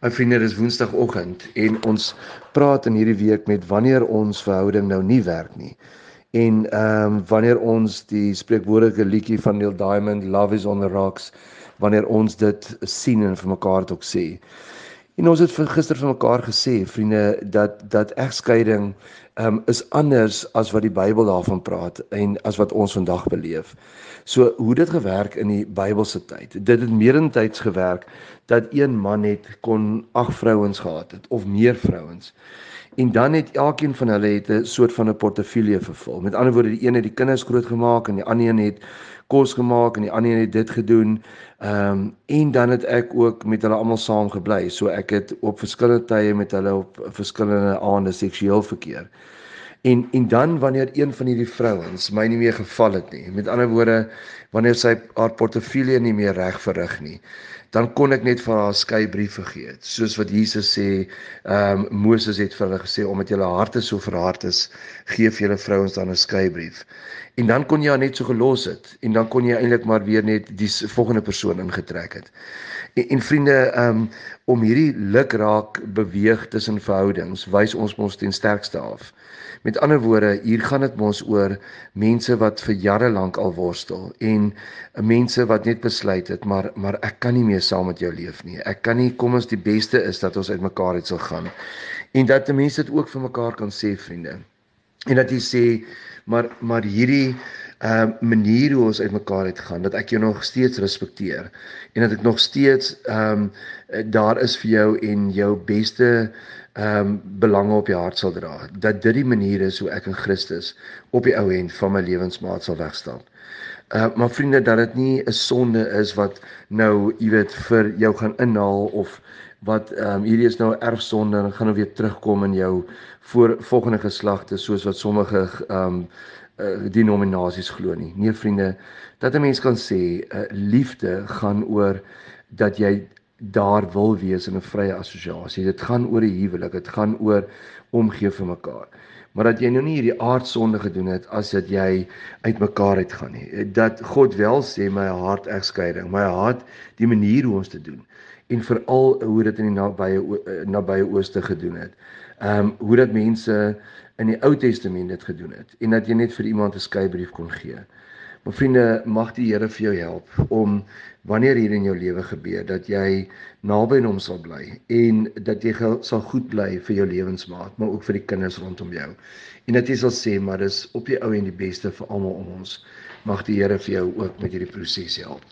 My vriende, dis Woensdagoggend en ons praat in hierdie week met wanneer ons verhouding nou nie werk nie. En ehm um, wanneer ons die spreekwoordelike liedjie van Neil Diamond Love is on the rocks wanneer ons dit sien en vir mekaar ook sê. En ons het gister vir mekaar gesê, vriende, dat dat egskeiding um, is anders as wat die Bybel daarvan praat en as wat ons vandag beleef. So hoe dit gewerk in die Bybelse tyd. Dit het meerentyds gewerk dat een man net kon ag vrouens gehad het of meer vrouens. En dan het elkeen van hulle het 'n soort van 'n portefeulje vervul. Met ander woorde, die een het die kinders grootgemaak en die ander een het kos gemaak en die ander een het dit gedoen. Ehm um, en dan het ek ook met hulle almal saam gebly. So ek het op verskillende tye met hulle op verskillende aande seksueel verkeer. En en dan wanneer een van hierdie vrouens my nie meer geval het nie. Met ander woorde, wanneer sy haar portefeulje nie meer reg verrig nie, dan kon ek net vir haar skeybrief vergee. Soos wat Jesus sê, ehm um, Moses het vir hulle gesê omdat julle harte so verhard is, gee vir julle vrouens dan 'n skeybrief. En dan kon jy haar net so gelos het en dan kon jy eintlik maar weer net die volgende persoon ingetrek het. En, en vriende, ehm um, om hierdie lukraak beweeg tussen verhoudings, wys ons mos ten sterkste af. Met ander woorde, hier gaan dit mos oor mense wat vir jare lank al worstel en mense wat net besluit het maar maar ek kan nie meer saam met jou leef nie. Ek kan nie kom ons die beste is dat ons uitmekaar uit sal gaan. En dat mense dit ook vir mekaar kan sê, vriende. En dat jy sê maar maar hierdie uh manier hoe ons uitmekaar uit gaan dat ek jou nog steeds respekteer en dat ek nog steeds ehm um, daar is vir jou en jou beste ehm um, belange op jou hart sal dra. Dat dit die manier is hoe ek in Christus op die ou end van my lewensmaat sal wegstaan. Uh maar vriende dat dit nie 'n sonde is wat nou, jy weet, vir jou gaan inhaal of wat ehm um, hierdie is nou erfsonde en gaan nou weer terugkom in jou voor volgende geslagte soos wat sommige ehm um, uh, denominasies glo nie. Nee vriende, dat 'n mens kan sê, uh, liefde gaan oor dat jy daar wil wees in 'n vrye assosiasie. Dit gaan oor die huwelik, dit gaan oor omgee vir mekaar. Maar dat jy nou nie hierdie aardsonde gedoen het as dat jy uitmekaar uitgaan nie. Dat God wel sê my hart egskeiding, my hart die manier hoe ons dit doen en veral hoe dit in die nabye eh, nabye ooste gedoen het. Ehm um, hoe dat mense in die Ou Testament dit gedoen het en dat jy net vir iemand 'n skeybrief kon gee. Maar vriende, mag die Here vir jou help om wanneer hier in jou lewe gebeur dat jy naby aan hom sal bly en dat jy sal goed bly vir jou lewensmaat, maar ook vir die kinders rondom jou. En dat jy sal sê, maar dis op die ou en die beste vir almal om ons. Mag die Here vir jou ook met hierdie proses help.